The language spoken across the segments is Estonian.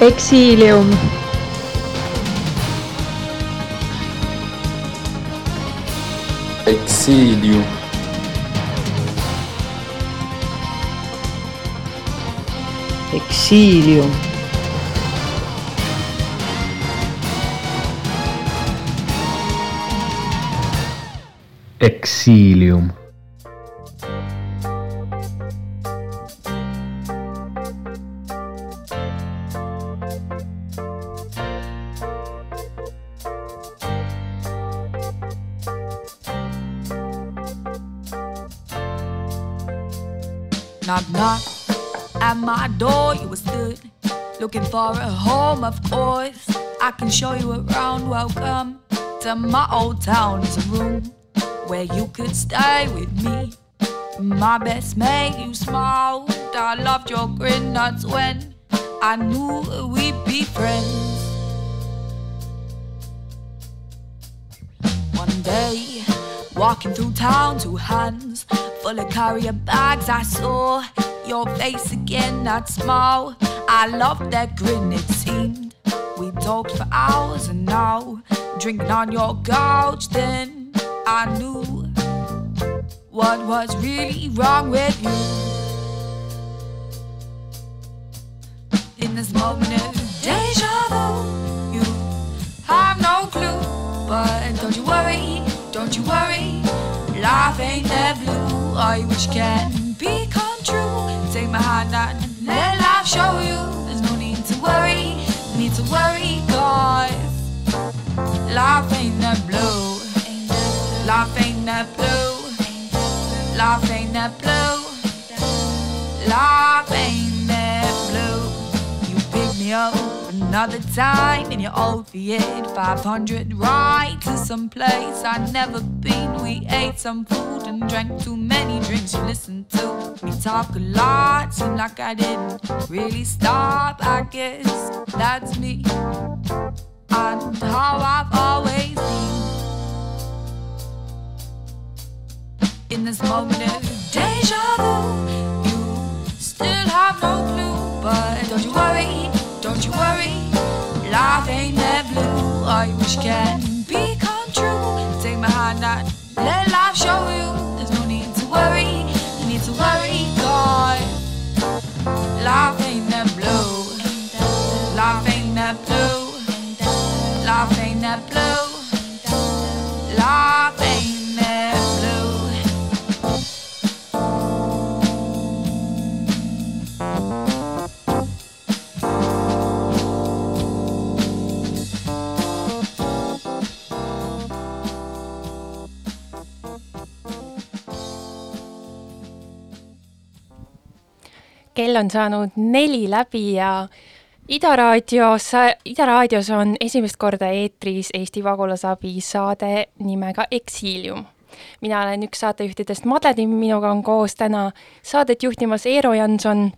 Exilium Marsilio Exílio Exilium. Show you around. Welcome to my old town. It's a room where you could stay with me. My best mate, you smiled. I loved your grin. That's when I knew we'd be friends. One day, walking through town, two hands full of carrier bags. I saw your face again, that smile. I loved that grin, it seemed. We talked for hours, and now, drinking on your couch, then I knew what was really wrong with you. In this moment of deja vu, you have no clue. But don't you worry, don't you worry, life ain't that blue. I wish can become true. Take my hand and let life show you. There's no need to worry, need to worry, cause life ain't that blue. Life ain't that blue. Life ain't that blue. Life ain't. You another time in your old Fiat 500 ride to some place I'd never been. We ate some food and drank too many drinks. You listened to me talk a lot. Seemed like I didn't really stop. I guess that's me and how I've always been. In this moment of deja vu, you still have no clue. But don't you worry, don't you worry, life ain't that blue. I wish can kell on saanud neli läbi ja Ida Raadios, Ida Raadios on esimest korda eetris Eesti pagulasabi saade nimega Exilium. mina olen üks saatejuhtidest Madle Timm, minuga on koos täna saadet juhtimas Eero Janson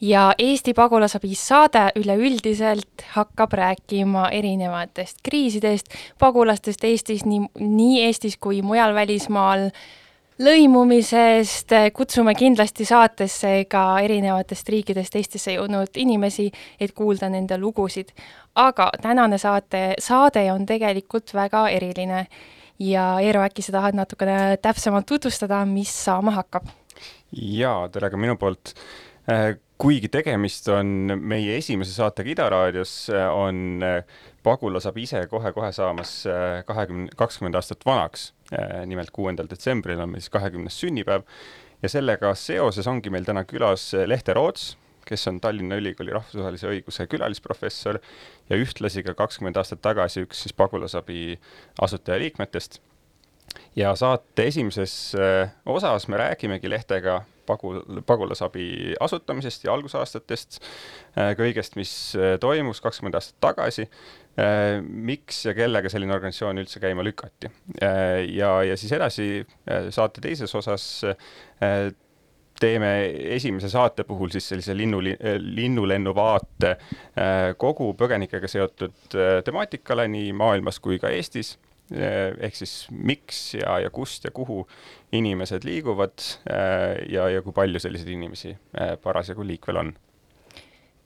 ja Eesti pagulasabi saade üleüldiselt hakkab rääkima erinevatest kriisidest, pagulastest Eestis, nii, nii Eestis kui mujal välismaal, lõimumisest, kutsume kindlasti saatesse ka erinevatest riikidest Eestisse jõudnud inimesi, et kuulda nende lugusid. aga tänane saate, saade on tegelikult väga eriline ja Eero, äkki sa tahad natukene täpsemalt tutvustada, mis saama hakkab? jaa, tere ka minu poolt. Kuigi tegemist on meie esimese saatega Ida raadios, on pagulasabi ise kohe-kohe saamas kahekümne, kakskümmend aastat vanaks. nimelt kuuendal detsembril on meil siis kahekümnes sünnipäev ja sellega seoses ongi meil täna külas Lehte Roots, kes on Tallinna Ülikooli rahvusvahelise õiguse külalisprofessor ja ühtlasi ka kakskümmend aastat tagasi üks siis pagulasabi asutajaliikmetest. ja saate esimeses osas me räägimegi Lehtega pagu-, pagulasabi asutamisest ja algusaastatest, kõigest, mis toimus kakskümmend aastat tagasi, miks ja kellega selline organisatsioon üldse käima lükati. ja, ja siis edasi saate teises osas teeme esimese saate puhul siis sellise linnu, linnulennu vaate kogu põgenikega seotud temaatikale nii maailmas kui ka Eestis ehk siis miks ja, ja kust ja kuhu inimesed liiguvad eh, ja, ja kui palju selliseid inimesi eh, parasjagu liikvel on?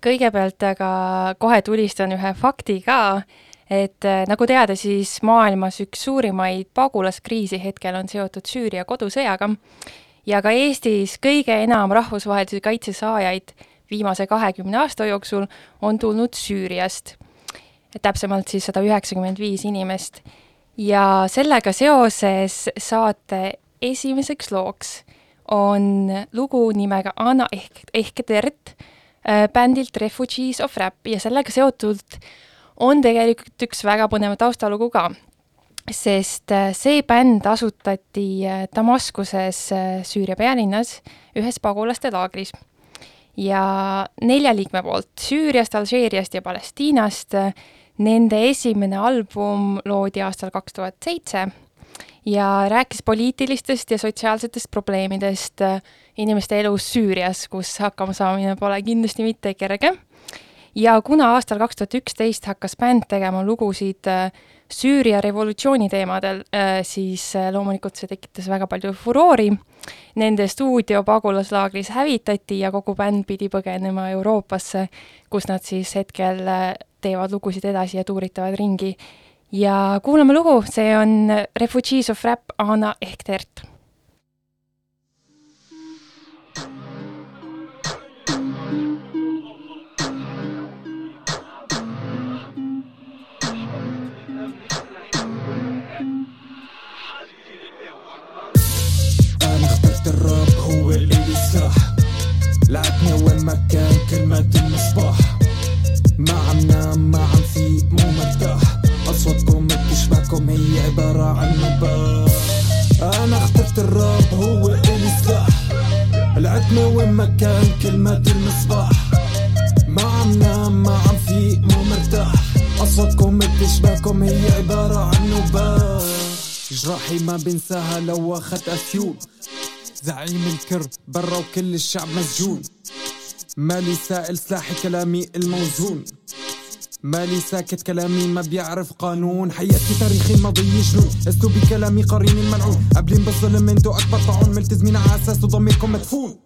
kõigepealt aga kohe tulistan ühe fakti ka, et nagu teada, siis maailmas üks suurimaid pagulaskriisi hetkel on seotud Süüria kodusõjaga ja ka Eestis kõige enam rahvusvahelise kaitse saajaid viimase kahekümne aasta jooksul on tulnud Süüriast. täpsemalt siis sada üheksakümmend viis inimest ja sellega seoses saate esimeseks looks on lugu nimega Anna ehk, ehk Tert äh, bändilt Refugees of Rap ja sellega seotult on tegelikult üks väga põnev taustalugu ka. sest äh, see bänd asutati äh, Damaskuses Süüria pealinnas ühes pagulaste laagris ja nelja liikme poolt Süüriast, Alžeeriast ja Palestiinast Nende esimene album loodi aastal kaks tuhat seitse ja rääkis poliitilistest ja sotsiaalsetest probleemidest äh, inimeste elus Süürias, kus hakkama saamine pole kindlasti mitte kerge. ja kuna aastal kaks tuhat üksteist hakkas bänd tegema lugusid äh, Süüria revolutsiooni teemadel, äh, siis loomulikult see tekitas väga palju furoori. Nende stuudio pagulaslaagris hävitati ja kogu bänd pidi põgenema Euroopasse, kus nad siis hetkel teevad lugusid edasi ja tuuritavad ringi. ja kuulame lugu, see on Refugees of Rap Anna Ehtert جراحي ما بنساها لو أخذت أفيون زعيم الكر برا وكل الشعب مسجون. مالي سائل سلاحي كلامي الموزون. مالي ساكت كلامي ما بيعرف قانون. حياتي تاريخي ماضي جنون اسلوبي كلامي قرين الملعون. قبلين بالظلم انتو أكبر طاعون. ملتزمين على أساس ضميركم مدفون.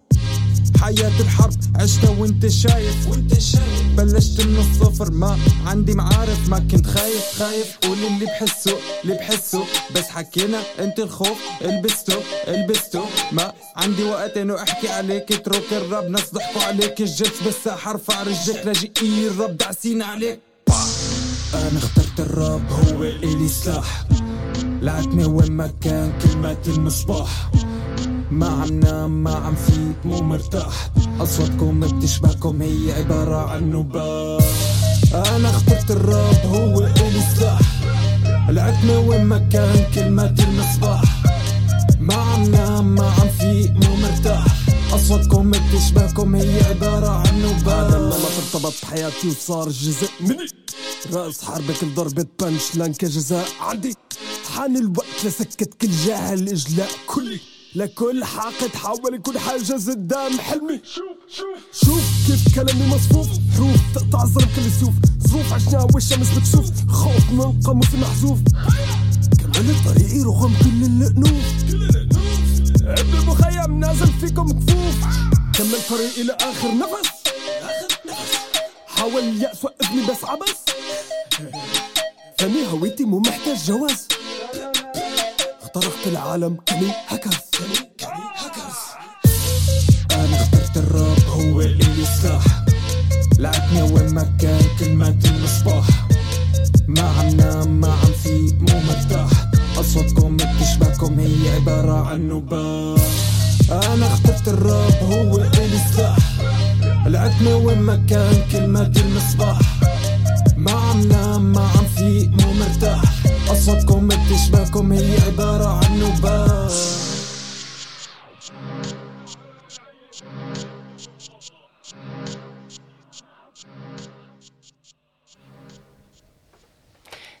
حياة الحرب عشتها وانت شايف. وانت شايف. بلشت من الصفر ما عندي معارف ما كنت خايف. خايف. قول اللي بحسه اللي بحسه. بس حكينا انت الخوف البسته البسته ما عندي وقت انه احكي عليك اترك الرب ناس ضحكوا عليك. الجلس بالساحة ارفع رجلك لاجئي الرب دعسين عليك. أنا اخترت الراب هو إلي سلاح. لعتني وين ما كان كلمة المصباح. ما عم نام ما عم فيك مو مرتاح. أصواتكم بتشبهكم هي عبارة عن نباح. أنا اخترت الراب هو إلي سلاح العتمة وين ما كان كلمة المصباح. ما عم نام ما عم فيك مو مرتاح. أصواتكم بتشبهكم هي عبارة عن نباح هذا النمط ارتبط بحياتي وصار جزء مني. رأس حربك لضربة بنش لأن كجزاء عندي. حان الوقت لسكت كل جاهل إجلاء كلي. لكل حاقد حاول يكون حاجز قدام حلمي. شوف شوف. شوف كيف كلامي مصفوف. حروف تقطع الظلم كل السيوف ظروف عشناها والشمس مكسوف خوف من قاموس محذوف. كمل طريقي رغم كل الأنوف ابن المخيم نازل فيكم كفوف. كمل طريقي لآخر نفس؟ حاول اليأس وقفني بس عبس. فاني هويتي مو محتاج جواز. اخترقت العالم كني هكرز أنا اخترت الراب هو اللي سلاح لعبني وين ما كان كلمة المصباح ما عم نام ما عم فيق مو مرتاح. اصواتكم بتشبهكم هي عبارة عن نباح أنا اخترت الراب هو اللي سلاح العتمة وين ما كان كلمة المصباح ما عم نام ما عم فيق مو مرتاح. أصواتكم بتشبهكم هي عبارة عن نباح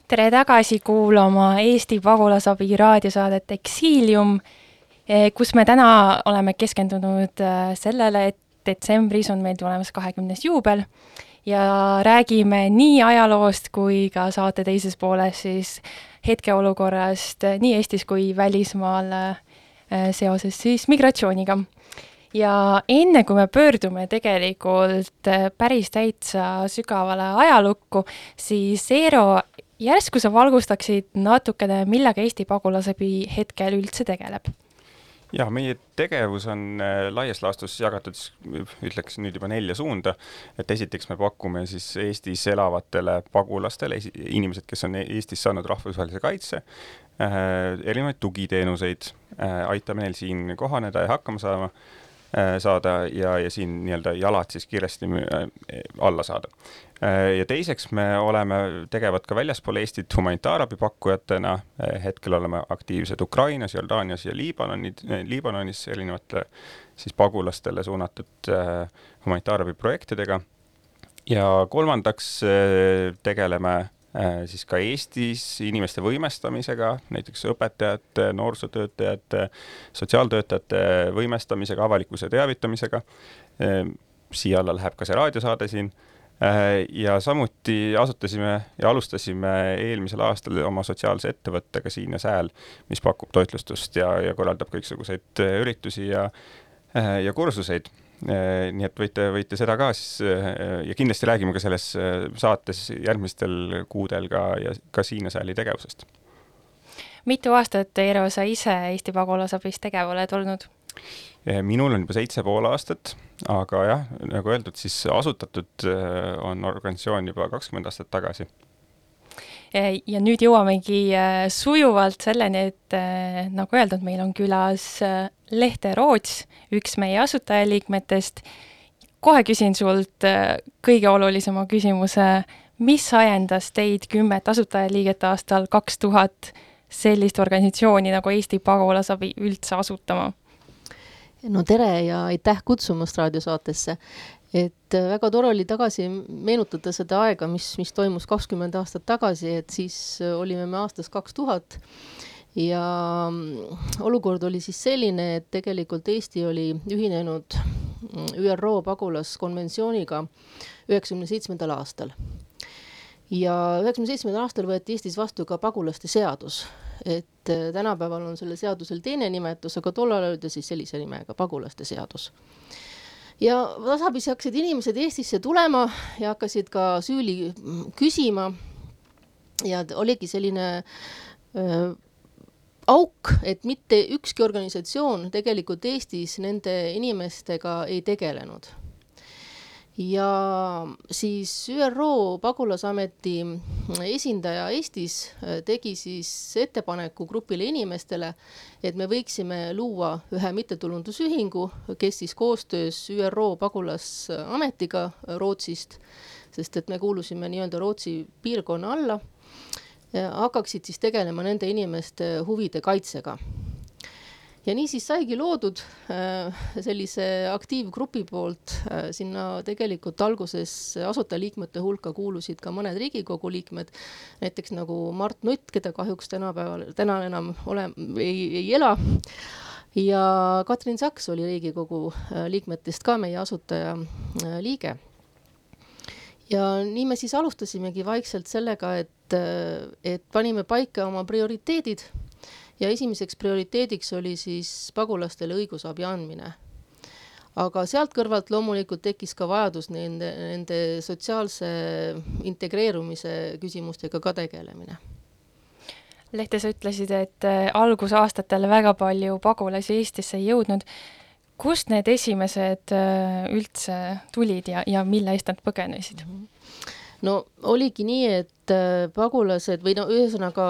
tere tagasi kuulama Eesti Pagulasabi raadiosaadet Eksiilium, eh, kus me täna oleme keskendunud eh, sellele, et detsembris on meil tulemas kahekümnes juubel ja räägime nii ajaloost kui ka saate teises pooles siis hetkeolukorrast nii Eestis kui välismaal eh, seoses siis migratsiooniga. ja enne, kui me pöördume tegelikult päris täitsa sügavale ajalukku, siis Eero järsku sa valgustaksid natukene, millega Eesti Pagulasabi hetkel üldse tegeleb? ja meie tegevus on äh, laias laastus jagatud, ütleks nüüd juba nelja suunda. et esiteks me pakume siis Eestis elavatele pagulastele, inimesed, kes on Eestis saanud rahvusvahelise kaitse, äh, erinevaid tugiteenuseid, äh, aitame neil siin kohaneda ja hakkama saama saada ja, ja siin nii-öelda jalad siis kiiresti alla saada. Äh, ja teiseks me oleme tegevad ka väljaspool Eestit humanitaarabi pakkujatena, äh, hetkel oleme aktiivsed Ukrainas, Jordaanias ja Liibanoni, äh, Liibanonis erinevatele siis pagulastele suunatud humanitaarabi projektidega. ja kolmandaks tegeleme siis ka Eestis inimeste võimestamisega, näiteks õpetajate, noorsootöötajate, sotsiaaltöötajate võimestamisega, avalikkuse teavitamisega. siia alla läheb ka see raadiosaade siin Äh, ja samuti asutasime ja alustasime eelmisel aastal oma sotsiaalse ettevõttega Siin ja Sääl, mis pakub toitlustust ja, ja korraldab kõiksuguseid äh, üritusi ja, äh, ja kursuseid. Nii et võite, võite seda ka siis ja kindlasti räägime ka selles saates järgmistel kuudel ka ja ka Siin ja Sääli tegevusest. mitu aastat, Eero, sa ise Eesti Pagulasabis tegev oled olnud? minul on juba seitse pool aastat, aga jah, nagu öeldud, siis asutatud äh, on organisatsioon juba kakskümmend aastat tagasi. Ja nüüd jõuamegi äh, sujuvalt selleni, et äh, nagu öeldud, meil on külas Lehte Roots, üks meie asutajaliikmetest. kohe küsin sult kõige olulisema küsimuse, mis ajendas teid kümmet asutajaliiget aastal kaks tuhat sellist organisatsiooni nagu Eesti Pagulasabi üldse asutama? no tere ja aitäh kutsumast raadiosaatesse. Et äh, väga tore oli tagasi meenutada seda aega, mis, mis toimus kakskümmend aastat tagasi, et siis äh, olime me aastas kaks tuhat ja mm, olukord oli siis selline, et tegelikult Eesti oli ühinenud mm, ÜRO pagulaskonventsiooniga üheksakümne seitsmendal aastal. ja üheksakümne seitsmendal aastal võeti Eestis vastu ka pagulaste seadus et äh, tänapäeval on sellel seadusel teine nimetus, aga tollal oli ta siis sellise nimega, pagulaste seadus. Ja tasapisi hakkasid inimesed Eestisse tulema ja hakkasid ka süüli küsima. ja oligi selline äh, auk, et mitte ükski organisatsioon tegelikult Eestis nende inimestega ei tegelenud ja siis ÜRO pagulasameti esindaja Eestis äh, tegi siis ettepaneku grupile inimestele, et me võiksime luua ühe mittetulundusühingu, kes siis koostöös ÜRO pagulasametiga Rootsist, sest et me kuulusime nii-öelda Rootsi piirkonna alla, äh, hakkaksid siis tegelema nende inimeste huvide kaitsega ja niisiis saigi loodud äh, sellise aktiivgrupi poolt äh, sinna tegelikult alguses asutajaliikmete hulka kuulusid ka mõned Riigikogu liikmed, näiteks nagu Mart Nutt, keda kahjuks tänapäeval, täna enam ole, ei, ei ela. Ja Katrin Saks oli Riigikogu äh, liikmetest ka meie asutaja liige. ja nii me siis alustasimegi vaikselt sellega, et, et panime paika oma prioriteedid ja esimeseks prioriteediks oli siis pagulastele õigusabi andmine. aga sealt kõrvalt loomulikult tekkis ka vajadus nende, nende sotsiaalse integreerumise küsimustega ka tegelemine Lehte, sa ütlesid, et äh, algusaastatel väga palju pagulasi Eestisse ei jõudnud. kust need esimesed äh, üldse tulid ja, ja mille eest nad põgenesid? -hmm no oligi nii, et äh, pagulased või no ühesõnaga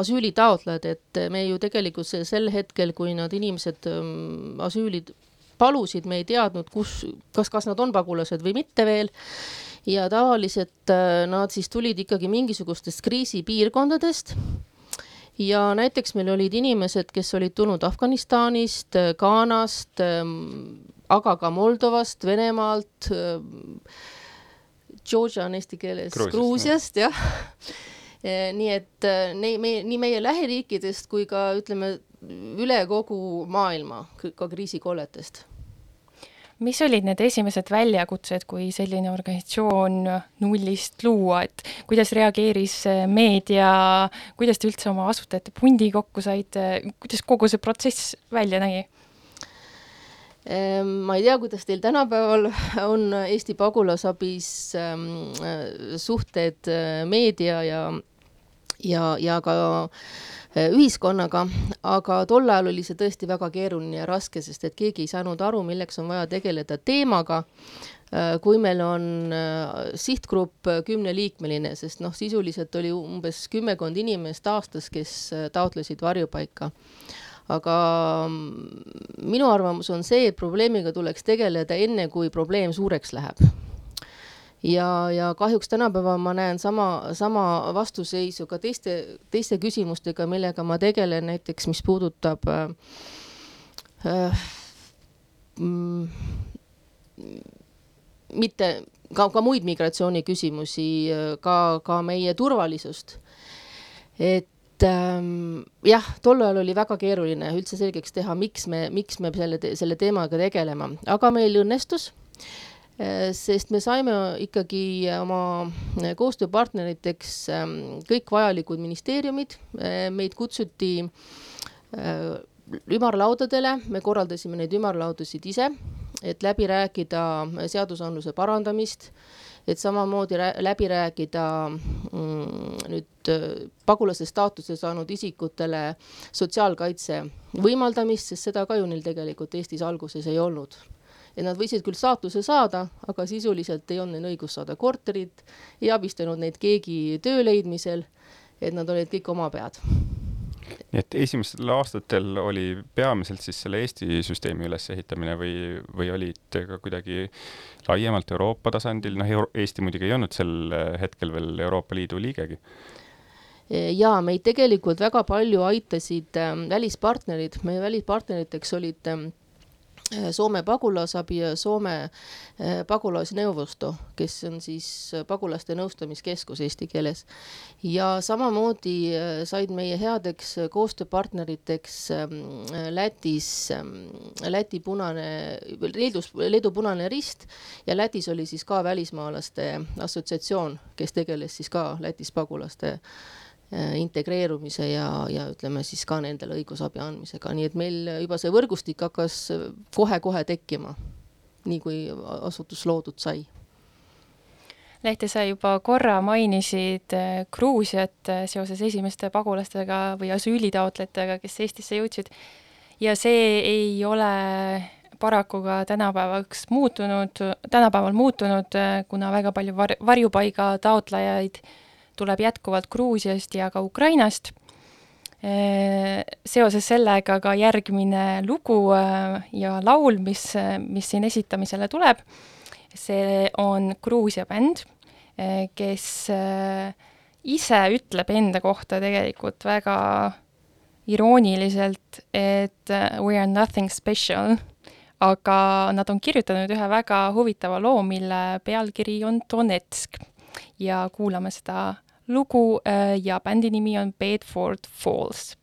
asüülitaotlejad, et me ju tegelikult sel hetkel, kui nad inimesed ähm, asüülid palusid, me ei teadnud, kus, kas, kas nad on pagulased või mitte veel. ja tavaliselt äh, nad siis tulid ikkagi mingisugustest kriisipiirkondadest ja näiteks meil olid inimesed, kes olid tulnud Afganistanist, Ghanast, ähm, aga ka Moldovast, Venemaalt, Georgia on eesti keeles Gruusiast, Gruusiast, jah. Nii et nii meie, nii meie lähiriikidest kui ka ütleme, üle kogu maailma ka kriisikolletest mis olid need esimesed väljakutsed, kui selline organisatsioon nullist luua, et kuidas reageeris meedia, kuidas te üldse oma asutajate pundi kokku saite, kuidas kogu see protsess välja nägi? Ehm, ma ei tea, kuidas teil tänapäeval on Eesti pagulasabis ehm, suhted äh, meedia ja, ja, ja ka Äh, ühiskonnaga, aga tol ajal oli see tõesti väga keeruline ja raske, sest et keegi ei saanud aru, milleks on vaja tegeleda teemaga, äh, kui meil on sihtgrupp kümneliikmeline, sest noh, sisuliselt oli umbes kümmekond inimest aastas, kes taotlesid varjupaika aga mm, minu arvamus on see, et probleemiga tuleks tegeleda enne, kui probleem suureks läheb ja, ja kahjuks tänapäeval ma näen sama, sama vastuseisu ka teiste, teiste küsimustega, millega ma tegelen, näiteks mis puudutab äh, äh, mm, mitte ka, ka muid migratsiooniküsimusi, ka, ka meie turvalisust. et ähm, jah, tol ajal oli väga keeruline üldse selgeks teha, miks me, miks me selle, selle teemaga tegelema, aga meil õnnestus Äh, sest me saime ikkagi oma koostööpartneriteks ähm, kõik vajalikud ministeeriumid, äh, meid kutsuti äh, ümarlaudadele, me korraldasime neid ümarlaudasid ise, et läbi rääkida seadusandluse parandamist, et samamoodi läbi rääkida mm, nüüd pagulase staatuse saanud isikutele sotsiaalkaitse võimaldamist, sest seda ka ju neil tegelikult Eestis alguses ei olnud. Et nad võisid küll saatuse saada, aga sisuliselt ei olnud neil õigust saada korterit, ei abistanud neid keegi töö leidmisel, et nad olid kõik omapead nii et esimestel aastatel oli peamiselt siis selle Eesti süsteemi ülesehitamine või, või olid ka kuidagi laiemalt Euroopa tasandil, noh Eesti muidugi ei olnud sel hetkel veel Euroopa Liidu liigegi? ja meid tegelikult väga palju aitasid äh, välispartnerid, meie välispartneriteks olid Äh, Soome pagulasabi ja Soome äh, pagulasneuvosto, kes on siis äh, pagulaste nõustamiskeskus eesti keeles. ja samamoodi said meie headeks koostööpartneriteks ähm, Lätis ähm, Läti Punane, Leedus, Leedu Punane Rist ja Lätis oli siis ka välismaalaste assotsiatsioon, kes tegeles siis ka Lätis pagulaste Äh, integreerumise ja, ja ütleme siis ka nendele õigusabi andmisega, nii et meil juba see võrgustik hakkas kohe-kohe tekkima, nii kui asutus loodud sai. Lehte, sa juba korra mainisid äh, Gruusiat äh, seoses esimeste pagulastega või asüülitaotlejatega, kes Eestisse jõudsid ja see ei ole paraku ka tänapäevaks muutunud, tänapäeval muutunud, kuna väga palju var-, varjupaiga taotlejaid äh, tuleb jätkuvalt Gruusiast ja ka Ukrainast. seoses sellega ka järgmine lugu ja laul, mis, mis siin esitamisele tuleb, see on Gruusia bänd, kes ise ütleb enda kohta tegelikult väga irooniliselt, et we are nothing special, aga nad on kirjutanud ühe väga huvitava loo, mille pealkiri on Donetsk. Ja kuulame seda lugu äh, ja bändi nimi on Bedford Falls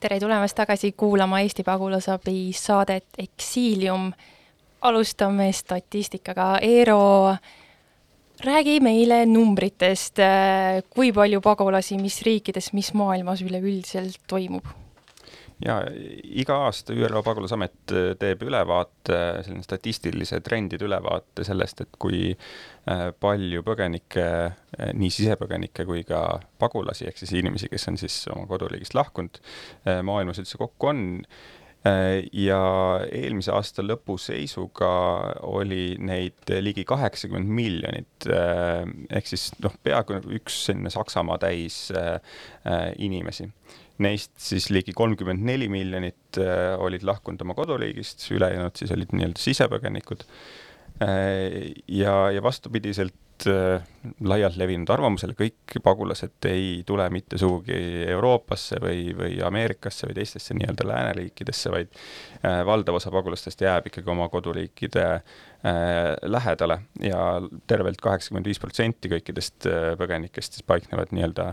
tere tulemast tagasi kuulama Eesti Pagulasabi saadet Eksiilium. alustame statistikaga. Eero, räägi meile numbritest, kui palju pagulasi, mis riikides, mis maailmas üleüldiselt toimub ja iga aasta ÜRO pagulasamet äh, teeb ülevaate, selline statistilise trendide ülevaate sellest, et kui äh, palju põgenikke, äh, nii sisepõgenikke kui ka pagulasi, ehk siis inimesi, kes on siis oma koduriigist lahkunud, maailmas üldse kokku on. Ja eelmise aasta lõpu seisuga oli neid ligi kaheksakümmend miljonit, ehk siis noh, peaaegu üks selline Saksamaa täis inimesi Neist siis ligi kolmkümmend neli miljonit äh, olid lahkunud oma koduriigist, ülejäänud siis olid nii-öelda sisepõgenikud. Äh, ja, ja vastupidiselt äh, laialt levinud arvamusele, kõik pagulased ei tule mitte sugugi Euroopasse või, või Ameerikasse või teistesse nii-öelda lääneriikidesse, vaid valdav osa pagulastest jääb ikkagi oma koduriikide lähedale ja tervelt kaheksakümmend viis protsenti kõikidest põgenikest siis paiknevad nii-öelda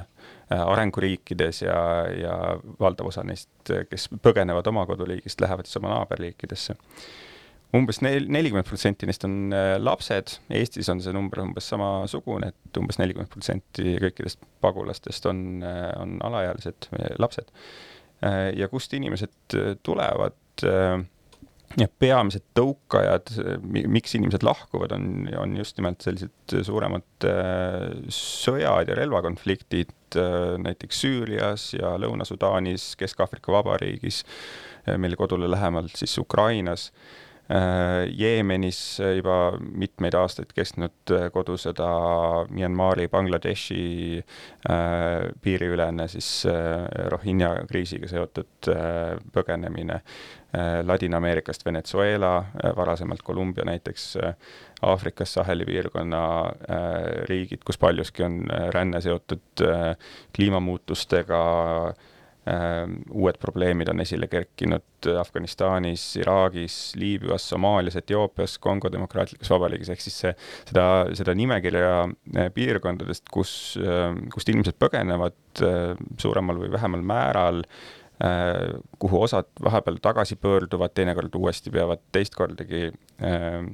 arenguriikides ja, ja valdav osa neist, kes põgenevad oma koduliigist, lähevad siis oma naaberriikidesse umbes nel-, nelikümmend protsenti neist on äh, lapsed, Eestis on see number umbes samasugune, et umbes nelikümmend protsenti kõikidest pagulastest on, äh, on alaealised lapsed. ja kust inimesed tulevad, ja peamised tõukajad, miks inimesed lahkuvad, on, on just nimelt sellised suuremad äh, sõjad ja relvakonfliktid äh, näiteks Süürias ja Lõuna-Sudaanis, Kesk-Aafrika Vabariigis, äh, meile kodule lähemalt siis Ukrainas Jeemenis juba mitmeid aastaid kestnud kodusõda, Myanmari, Bangladeshi piiriülene siis Rohingja kriisiga seotud põgenemine, Ladina-Ameerikast Venezuela, varasemalt Kolumbia näiteks, Aafrikas Saheli piirkonna riigid, kus paljuski on ränne seotud kliimamuutustega, uued probleemid on esile kerkinud Afganistanis, Iraagis, Liibüas, Somaalias, Etioopias, Kongo Demokraatlikus Vabariigis, ehk siis see, seda, seda nimekirja eh, piirkondadest, kus, ehm, kust inimesed põgenevad eh, suuremal või vähemal määral, eh, kuhu osad vahepeal tagasi pöörduvad, teinekord uuesti peavad teist kordagi ehm,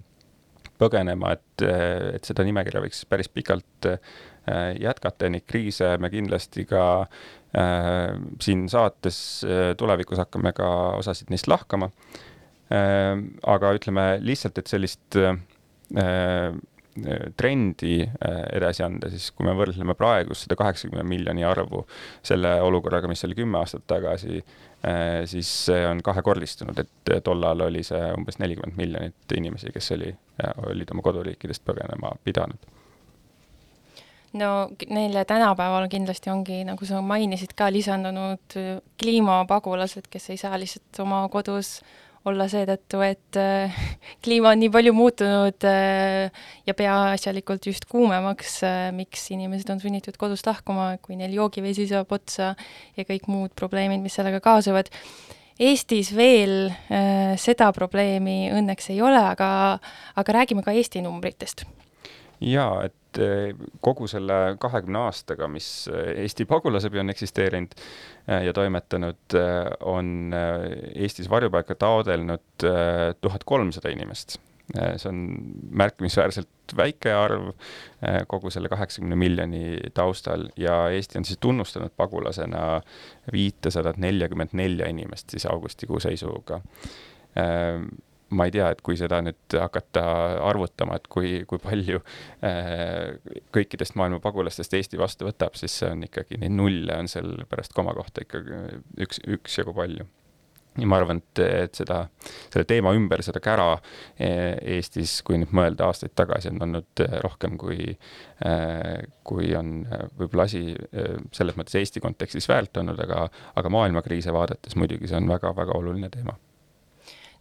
põgenema, et, et seda nimekirja võiks päris pikalt jätkata ja neid kriise me kindlasti ka Äh, siin saates äh, tulevikus hakkame ka osasid neist lahkama. Äh, aga ütleme lihtsalt, et sellist trendi edasi anda, siis kui me võrdleme praegust seda kaheksakümne miljoni arvu selle olukorraga, mis oli kümme aastat tagasi, siis see on kahekordistunud, et tollal oli see umbes nelikümmend miljonit inimesi, kes oli, olid oma koduriikidest põgenema pidanud no neile tänapäeval kindlasti ongi, nagu sa mainisid ka, lisandunud äh, kliimapagulased, kes ei saa lihtsalt oma kodus olla seetõttu, et äh, kliima on nii palju muutunud äh, ja peaasjalikult just kuumemaks, miks inimesed on sunnitud kodust lahkuma, kui neil joogivesi saab otsa ja kõik muud probleemid, mis sellega kaasuvad. Eestis veel äh, seda probleemi õnneks ei ole, aga, aga räägime ka Eesti numbritest. Jaa, et eh, kogu selle kahekümne aastaga, mis eh, Eesti pagulasabi on eksisteerinud eh, ja toimetanud, on Eestis varjupaika taodelnud tuhat kolmsada inimest. see on märkimisväärselt väike arv kogu selle kaheksakümne miljoni taustal ja Eesti on siis tunnustanud pagulasena viitesadat neljakümmet nelja inimest siis augustikuu seisuga ma ei tea, et kui seda nüüd hakata arvutama, et kui, kui palju äh, kõikidest maailma pagulastest Eesti vastu võtab, siis see on ikkagi, neid nulle on seal pärast koma kohta ikkagi üks, üksjagu palju. ja ma arvan, et, et seda, selle teema ümber seda kära äh, Eestis, kui nüüd mõelda aastaid tagasi, on olnud rohkem kui äh,, kui on äh, võib-olla asi äh, selles mõttes Eesti kontekstis väärt olnud, aga, aga maailmakriise vaadates muidugi see on väga-väga oluline teema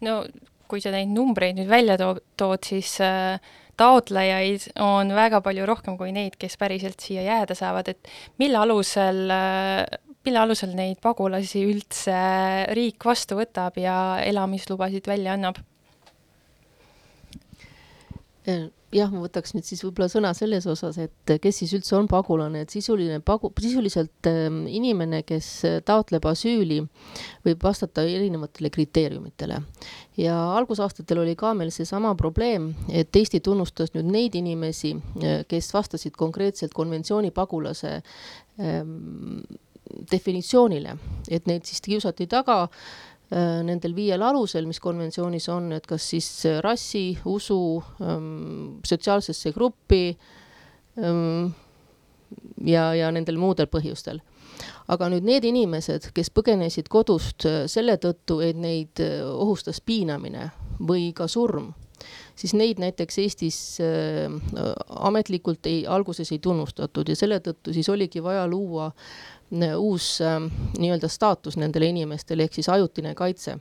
no kui sa neid numbreid nüüd välja to-, tood, siis äh, taotlejaid on väga palju rohkem kui neid, kes päriselt siia jääda saavad, et mille alusel äh,, mille alusel neid pagulasi üldse riik vastu võtab ja elamislubasid välja annab? Jah, ma võtaks nüüd siis võib-olla sõna selles osas, et kes siis üldse on pagulane, et sisuline pagu-, sisuliselt äh, inimene, kes taotleb asüüli, võib vastata erinevatele kriteeriumitele. ja algusaastatel oli ka meil seesama probleem, et Eesti tunnustas nüüd neid inimesi, kes vastasid konkreetselt konventsiooni pagulase ähm, definitsioonile, et neid siis kiusati taga Äh, nendel viiel alusel, mis konventsioonis on, et kas siis rassi, usu, ähm, sotsiaalsesse gruppi ähm, ja, ja nendel muudel põhjustel. aga nüüd need inimesed, kes põgenesid kodust äh, selle tõttu, et neid äh, ohustas piinamine või ka surm, siis neid näiteks Eestis äh, ametlikult ei, alguses ei tunnustatud ja selle tõttu siis oligi vaja luua äh, uus ähm, nii-öelda staatus nendele inimestele ehk siis ajutine kaitse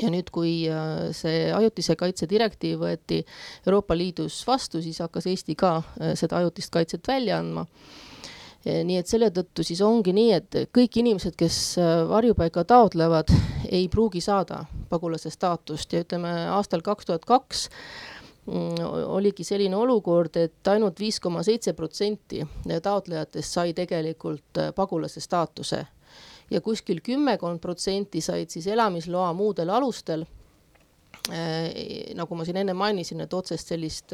ja nüüd, kui äh, see ajutise kaitse direktiiv võeti Euroopa Liidus vastu, siis hakkas Eesti ka äh, seda ajutist kaitset välja andma. Nii et selle tõttu siis ongi nii, et kõik inimesed, kes äh, varjupaika taotlevad, ei pruugi saada pagulase staatust ja ütleme aastal kaks tuhat kaks Mm, oligi selline olukord, et ainult viis koma seitse protsenti taotlejatest sai tegelikult äh, pagulase staatuse ja kuskil kümmekond protsenti said siis elamisloa muudel alustel. Äh, nagu ma siin enne mainisin, et otsest sellist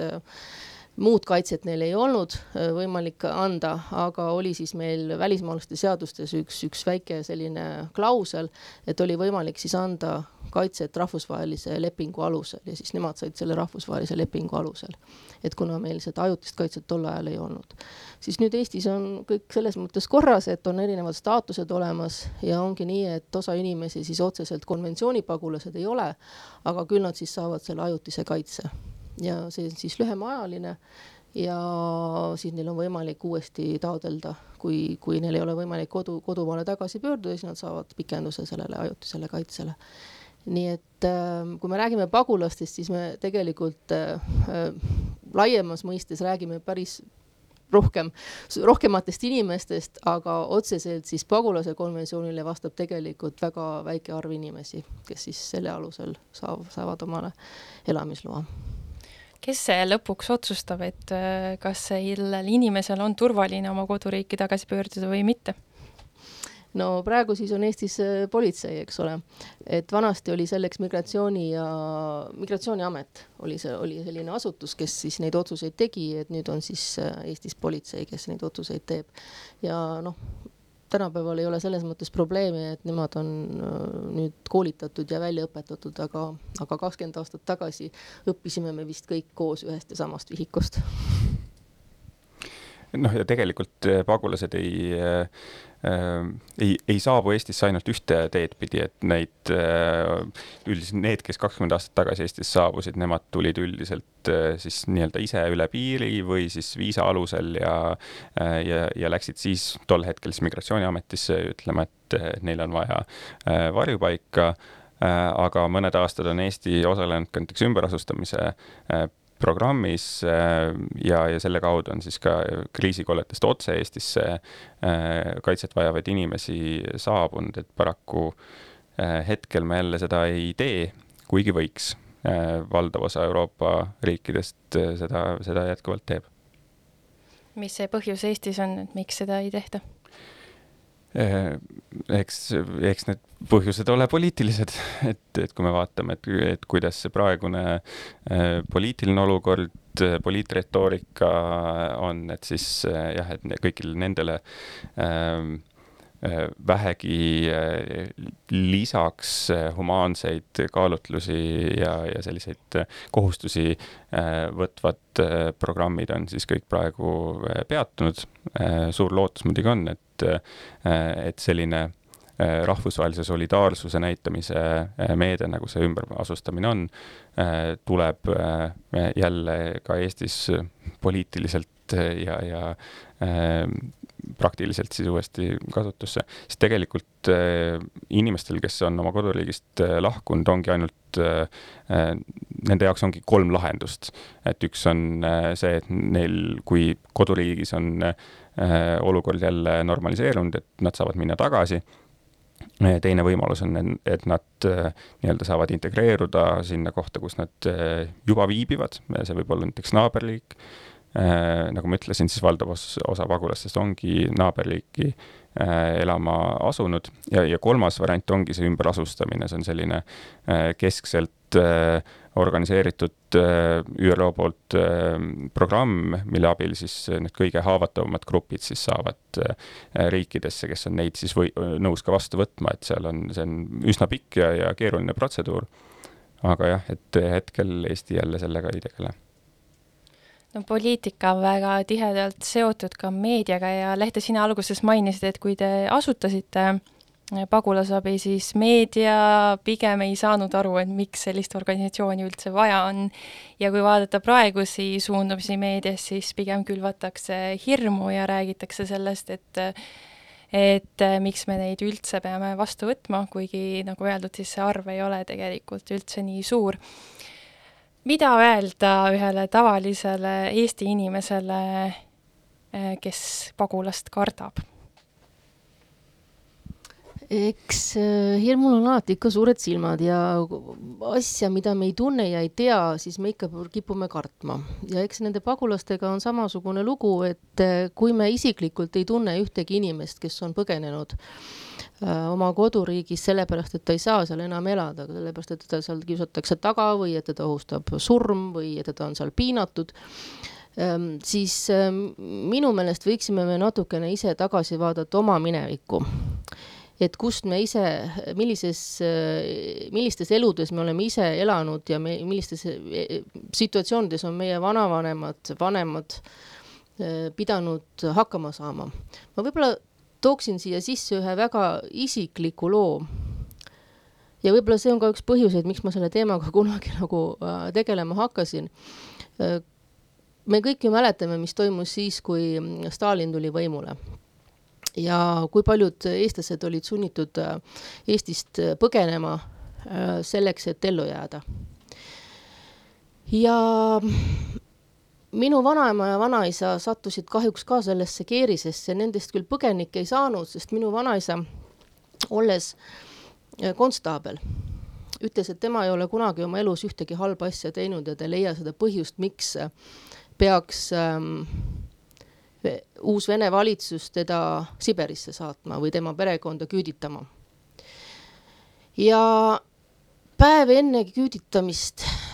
muud kaitset neil ei olnud võimalik anda, aga oli siis meil välismaalaste seadustes üks, üks väike selline klausel, et oli võimalik siis anda kaitset rahvusvahelise lepingu alusel ja siis nemad said selle rahvusvahelise lepingu alusel. et kuna meil seda ajutist kaitset tol ajal ei olnud, siis nüüd Eestis on kõik selles mõttes korras, et on erinevad staatused olemas ja ongi nii, et osa inimesi siis otseselt konventsioonipagulased ei ole, aga küll nad siis saavad selle ajutise kaitse ja see on siis lühemaajaline ja siis neil on võimalik uuesti taodelda, kui, kui neil ei ole võimalik kodu, kodumaale tagasi pöörduda, siis nad saavad pikenduse sellele ajutisele kaitsele nii et äh, kui me räägime pagulastest, siis me tegelikult äh, äh, laiemas mõistes räägime päris rohkem, rohkematest inimestest, aga otseselt siis pagulase konventsioonile vastab tegelikult väga väike arv inimesi, kes siis selle alusel saab, saavad omale elamisloa. Kes see lõpuks otsustab, et kas sellel inimesel on turvaline oma koduriiki tagasi pöörduda või mitte? no praegu siis on Eestis äh, politsei, eks ole, et vanasti oli selleks migratsiooni ja, migratsiooniamet oli see, oli selline asutus, kes siis neid otsuseid tegi, et nüüd on siis äh, Eestis politsei, kes neid otsuseid teeb. ja noh, tänapäeval ei ole selles mõttes probleemi, et nemad on äh, nüüd koolitatud ja välja õpetatud, aga, aga kakskümmend aastat tagasi õppisime me vist kõik koos ühest ja samast vihikust. Noh, ja tegelikult pagulased ei äh, Äh, ei, ei saabu Eestisse ainult ühte teed pidi, et neid äh, üldiselt need, kes kakskümmend aastat tagasi Eestisse saabusid, nemad tulid üldiselt äh, siis nii-öelda ise üle piiri või siis viisa alusel ja ja, ja läksid siis tol hetkel siis Migratsiooniametisse ütlema, et neil on vaja varjupaika. Aga mõned aastad on Eesti osalenud ka näiteks ümberasustamise programmis äh, ja, ja selle kaudu on siis ka kriisikolletest otse Eestisse äh, kaitset vajavaid inimesi saabunud, et paraku äh, hetkel me jälle seda ei tee, kuigi võiks. valdav osa Euroopa riikidest seda, seda jätkuvalt teeb. mis see põhjus Eestis on, et miks seda ei tehta? Eh, eks, eks need põhjused ole poliitilised, et, et kui me vaatame, et, et kuidas see praegune äh, poliitiline olukord, poliitretoorika on, et siis äh, jah, et kõigile nendele äh, vähegi lisaks humaanseid kaalutlusi ja, ja selliseid kohustusi võtvad programmid on siis kõik praegu peatunud. suur lootus muidugi on, et et, et selline äh, rahvusvahelise solidaarsuse näitamise äh, meede, nagu see ümberasustamine on, äh, tuleb jälle ka Eestis poliitiliselt ja, ja praktiliselt siis uuesti kasutusse, sest tegelikult inimestel, kes on oma koduriigist lahkunud, ongi ainult, nende jaoks ongi kolm lahendust. et üks on see, et neil, kui koduriigis on äh, Äh, olukord jälle normaliseerunud, et nad saavad minna tagasi. teine võimalus on, et nad nii-öelda saavad integreeruda sinna kohta, kus nad juba viibivad, see võib olla näiteks naaberliik, nagu ma ütlesin, siis valdav osa pagulastest ongi naaberliiki elama asunud. Ja, ja kolmas variant ongi see ümberasustamine, see on selline keskselt organiseeritud äh, ÜRO poolt äh, programm, mille abil siis need kõige haavatavamad grupid siis saavad äh, riikidesse, kes on neid siis või nõus ka vastu võtma, et seal on, see on üsna pikk ja, ja keeruline protseduur. aga jah, et hetkel Eesti jälle sellega ei tegele no poliitika on väga tihedalt seotud ka meediaga ja Lehte, sina alguses mainisid, et kui te asutasite äh, pagulasabi, siis meedia pigem ei saanud aru, et miks sellist organisatsiooni üldse vaja on. ja kui vaadata praegusi suundumisi meedias, siis pigem külvatakse hirmu ja räägitakse sellest, et et miks me neid üldse peame vastu võtma, kuigi nagu öeldud, siis see arv ei ole tegelikult üldse nii suur. Mida öelda ühele tavalisele Eesti inimesele, kes pagulast kardab? eks äh, hirmul on alati ikka suured silmad ja asja, mida me ei tunne ja ei tea, siis me ikka kipume kartma. ja eks nende pagulastega on samasugune lugu, et äh, kui me isiklikult ei tunne ühtegi inimest, kes on põgenenud oma koduriigis sellepärast, et ta ei saa seal enam elada, sellepärast et teda seal kiusatakse taga või et teda ohustab surm või et teda on seal piinatud ähm, siis ähm, minu meelest võiksime me natukene ise tagasi vaadata oma minevikku et kust me ise, millises, millistes eludes me oleme ise elanud ja me, millistes e, situatsioonides on meie vanavanemad, vanemad e, pidanud hakkama saama. ma võib-olla tooksin siia sisse ühe väga isikliku loo. ja võib-olla see on ka üks põhjuseid, miks ma selle teemaga kunagi nagu äh, tegelema hakkasin. Äh, me kõik ju mäletame, mis toimus siis, kui Stalin tuli võimule ja kui paljud eestlased olid sunnitud äh, Eestist põgenema selleks, et ellu jääda. ja minu vanaema ja vanaisa sattusid kahjuks ka sellesse keerisesse, nendest küll põgenikke ei saanud, sest minu vanaisa, olles konstaabel, ütles, et tema ei ole kunagi oma elus ühtegi halba asja teinud ja ta ei leia seda põhjust, miks peaks ähm, uus Vene valitsus teda Siberisse saatma või tema perekonda küüditama. ja päev enne küüditamist äh,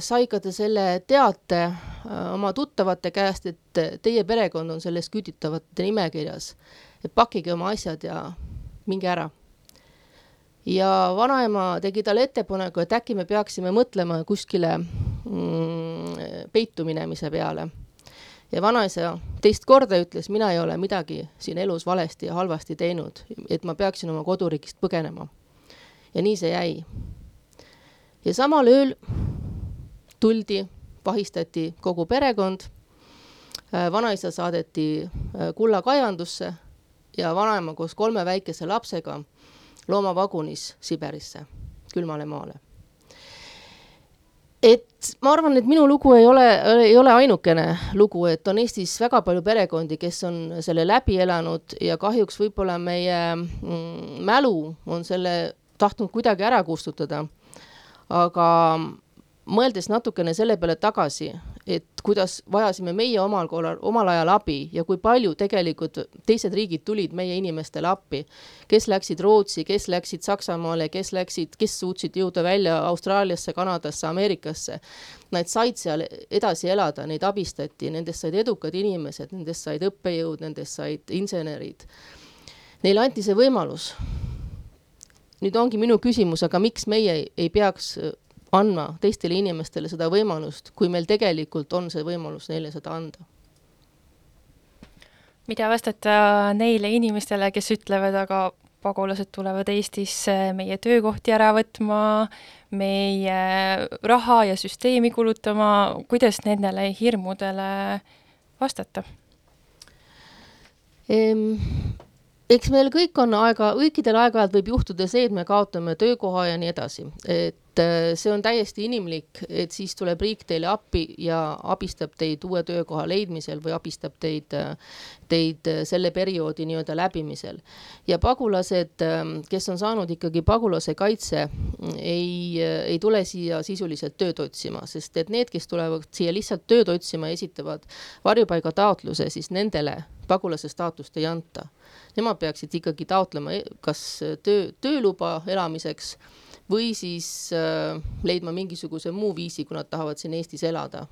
sai ka ta selle teate äh, oma tuttavate käest, et teie perekond on selles küüditavate nimekirjas, et pakkige oma asjad ja minge ära. ja vanaema tegi talle ettepaneku, et äkki me peaksime mõtlema kuskile mm, peitu minemise peale ja vanaisa teist korda ütles, mina ei ole midagi siin elus valesti ja halvasti teinud, et ma peaksin oma koduriigist põgenema. ja nii see jäi. ja samal ööl tuldi, vahistati kogu perekond. Äh, vanaisa saadeti äh, kullakaevandusse ja vanaema koos kolme väikese lapsega loomavagunis Siberisse, külmale maale et ma arvan, et minu lugu ei ole, ei ole ainukene lugu, et on Eestis väga palju perekondi, kes on selle läbi elanud ja kahjuks võib-olla meie mm, mälu on selle tahtnud kuidagi ära kustutada. aga mõeldes natukene selle peale tagasi, et kuidas vajasime meie omal korral, omal ajal abi ja kui palju tegelikult teised riigid tulid meie inimestele appi, kes läksid Rootsi, kes läksid Saksamaale, kes läksid, kes suutsid jõuda välja Austraaliasse, Kanadasse, Ameerikasse. Nad said seal edasi elada, neid abistati, nendest said edukad inimesed, nendest said õppejõud, nendest said insenerid. Neile anti see võimalus. nüüd ongi minu küsimus, aga miks meie ei, ei peaks andma teistele inimestele seda võimalust, kui meil tegelikult on see võimalus neile seda anda. mida vastata neile inimestele, kes ütlevad, aga pagulased tulevad Eestisse meie töökohti ära võtma, meie raha ja süsteemi kulutama, kuidas nendele hirmudele vastata ehm,? Eks meil kõik on aega, kõikidel aeg-ajalt võib juhtuda see, et me kaotame töökoha ja nii edasi, et äh, see on täiesti inimlik, et siis tuleb riik teile appi ja abistab teid uue töökoha leidmisel või abistab teid, teid selle perioodi nii-öelda läbimisel. ja pagulased, kes on saanud ikkagi pagulase kaitse, ei, ei tule siia sisuliselt tööd otsima, sest et need, kes tulevad siia lihtsalt tööd otsima esitavad varjupaigataotluse, siis nendele pagulase staatust ei anta. Nemad peaksid ikkagi taotlema e-, kas töö, tööluba elamiseks või siis äh, leidma mingisuguse muu viisi, kui nad tahavad siin Eestis elada,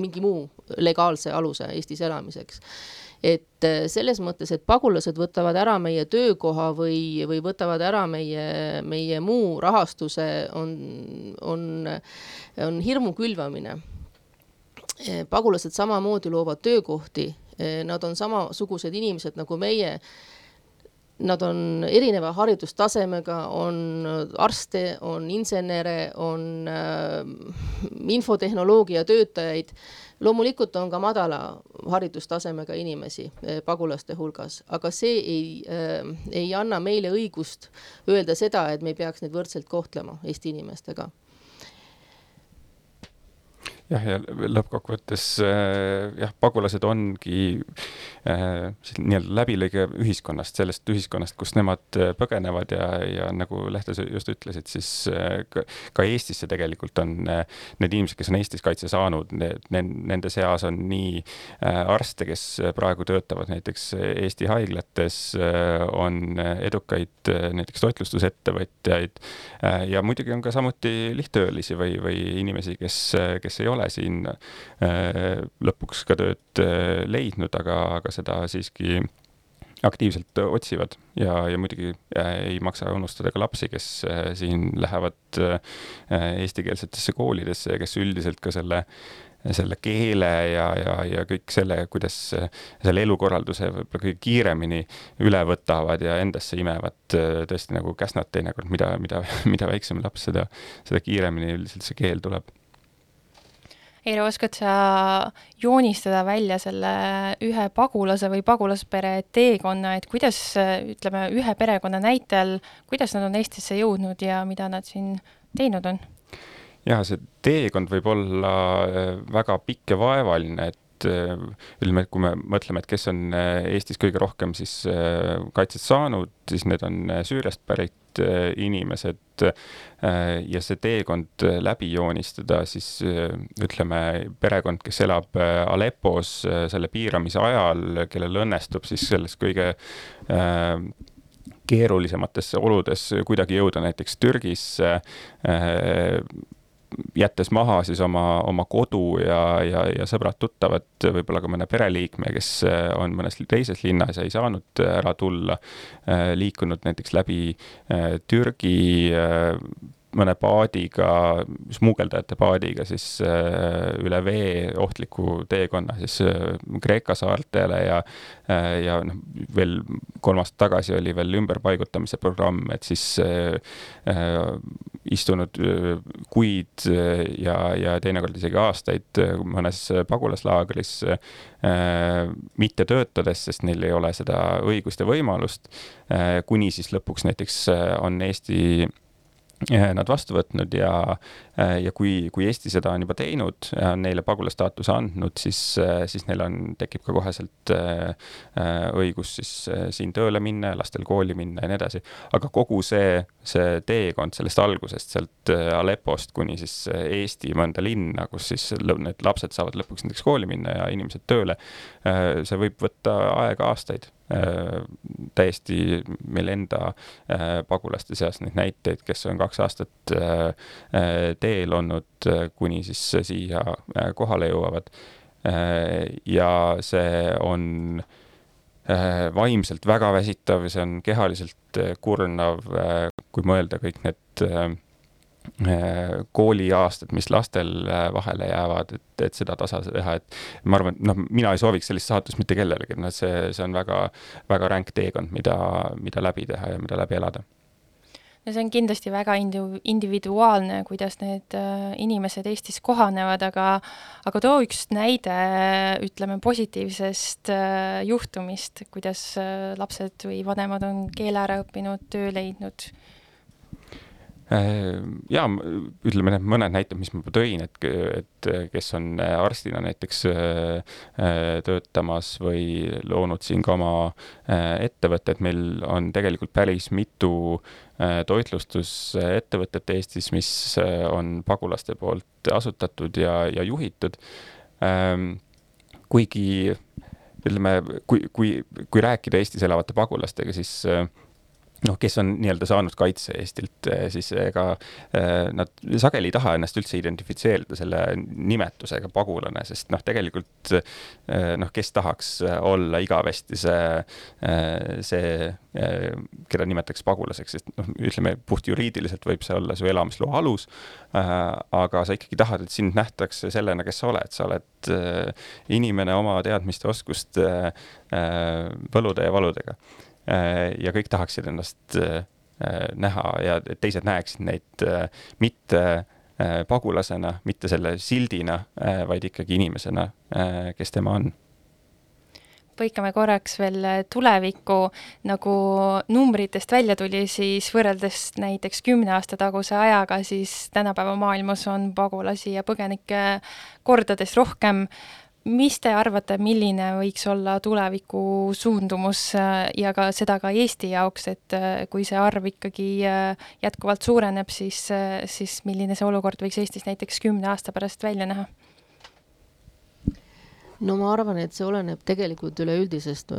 mingi muu legaalse aluse Eestis elamiseks. et äh, selles mõttes, et pagulased võtavad ära meie töökoha või, või võtavad ära meie, meie muu rahastuse, on, on, on hirmu külvamine pagulased samamoodi loovad töökohti, nad on samasugused inimesed nagu meie Nad on erineva haridustasemega, on arste, on insenere, on äh, infotehnoloogia töötajaid. loomulikult on ka madala haridustasemega inimesi äh, pagulaste hulgas, aga see ei äh,, ei anna meile õigust öelda seda, et me ei peaks neid võrdselt kohtlema Eesti inimestega jah, ja lõppkokkuvõttes äh, jah, pagulased ongi äh, nii-öelda läbilõige ühiskonnast, sellest ühiskonnast, kust nemad äh, põgenevad ja, ja nagu Lehte just ütlesid, siis ka, ka Eestisse tegelikult on need inimesed, kes on Eestis kaitse saanud, need, nende seas on nii arste, kes praegu töötavad näiteks Eesti haiglates on edukaid näiteks toitlustusettevõtjaid ja muidugi on ka samuti lihttöölisi või, või inimesi, kes, kes ei ole ole siin äh, lõpuks ka tööd äh, leidnud, aga, aga seda siiski aktiivselt otsivad. Ja, ja muidugi äh, ei maksa unustada ka lapsi, kes siin lähevad eestikeelsetesse koolidesse ja kes üldiselt ka selle selle keele ja, ja, ja kõik selle, kuidas selle elukorralduse võib-olla kõige kiiremini üle võtavad ja endasse imevad tõesti nagu käsnad teinekord, mida, mida, mida väiksem laps, seda, seda kiiremini üldiselt see keel tuleb Eero, oskad sa joonistada välja selle ühe pagulase või pagulaspere teekonna, et kuidas, ütleme, ühe perekonna näitel, kuidas nad on Eestisse jõudnud ja mida nad siin teinud on? jah, see teekond võib olla äh, väga pikk ja vaevaline, et äh, ütleme, et kui me mõtleme, et kes on äh, Eestis kõige rohkem siis kaitset saanud, siis need on Süüriast pärit inimesed ja see teekond läbi joonistada, siis ütleme, perekond, kes elab Aleppos selle piiramise ajal, kellel õnnestub siis selles kõige keerulisemates oludes kuidagi jõuda näiteks Türgisse jättes maha siis oma, oma kodu ja, ja, ja sõbrad-tuttavad, võib-olla ka mõne pereliikme, kes äh, on mõnes teises linnas ja ei saanud ära tulla, äh, liikunud näiteks läbi äh, Türgi mõne paadiga, smugeldajate paadiga siis äh, üle vee ohtliku teekonna siis äh, Kreeka saartele ja äh, ja noh, veel kolm aastat tagasi oli veel ümberpaigutamise programm, et siis istunud kuid ja, ja teinekord isegi aastaid mõnes pagulaslaagris mitte töötades, sest neil ei ole seda õigust ja võimalust, kuni siis lõpuks näiteks on Eesti nad vastu võtnud ja, eh, ja kui, kui Eesti seda on juba teinud, on neile pagulastaatuse andnud, siis, eh, siis neil on, tekib ka koheselt õigus siis siin tööle minna ja lastel kooli minna ja nii edasi. aga kogu see, see teekond sellest algusest, sealt Aleppost kuni siis Eesti mõnda linna, kus siis need lapsed saavad lõpuks näiteks kooli minna ja inimesed tööle, see võib võtta aega aastaid täiesti meil enda äh, pagulaste seas neid näiteid, kes on kaks aastat äh, teel olnud, kuni siis siia kohale jõuavad. ja see on vaimselt väga väsitav, see on kehaliselt kurnav, kui mõelda kõik need Äh, kooliaastad, mis lastel äh, vahele jäävad, et, et seda tasa teha, et ma arvan, et noh, mina ei sooviks sellist saatust mitte kellelegi, noh, see, see on väga, väga ränk teekond, mida, mida läbi teha ja mida läbi elada. No see on kindlasti väga indiv-, individuaalne, kuidas need äh, inimesed Eestis kohanevad, aga aga too üks näide, ütleme, positiivsest äh, juhtumist, kuidas äh, lapsed või vanemad on keele ära õppinud, töö leidnud ja ütleme need mõned näited, mis ma tõin, et, et kes on arstina näiteks töötamas või loonud siin ka oma ettevõtted, meil on tegelikult päris mitu toitlustusettevõtet Eestis, mis on pagulaste poolt asutatud ja, ja juhitud. kuigi ütleme, kui, kui, kui rääkida Eestis elavate pagulastega, siis noh, kes on nii-öelda saanud kaitse Eestilt, eh, siis ega eh, nad sageli ei taha ennast üldse identifitseerida selle nimetusega pagulane, sest noh, tegelikult eh, noh, kes tahaks olla igavesti see, see, keda nimetatakse pagulaseks, sest noh, ütleme puht juriidiliselt võib see olla su elamisloa alus, aga sa ikkagi tahad, et sind nähtakse sellena, kes sa oled, sa oled inimene oma teadmiste, oskuste, võlude ja valudega ja kõik tahaksid ennast äh, näha ja teised näeksid neid äh, mitte pagulasena, mitte selle sildina, vaid ikkagi inimesena, kes tema on. Põikame korraks veel tulevikku, nagu numbritest välja tuli, siis võrreldes näiteks kümne aasta taguse ajaga, siis tänapäeva maailmas on pagulasi ja põgenikke kordades rohkem mis te arvate, milline võiks olla tuleviku suundumus äh, ja ka seda ka Eesti jaoks, et äh, kui see arv ikkagi äh, jätkuvalt suureneb, siis, siis milline see olukord võiks Eestis näiteks kümne aasta pärast välja näha? No ma arvan, et see oleneb tegelikult üleüldisest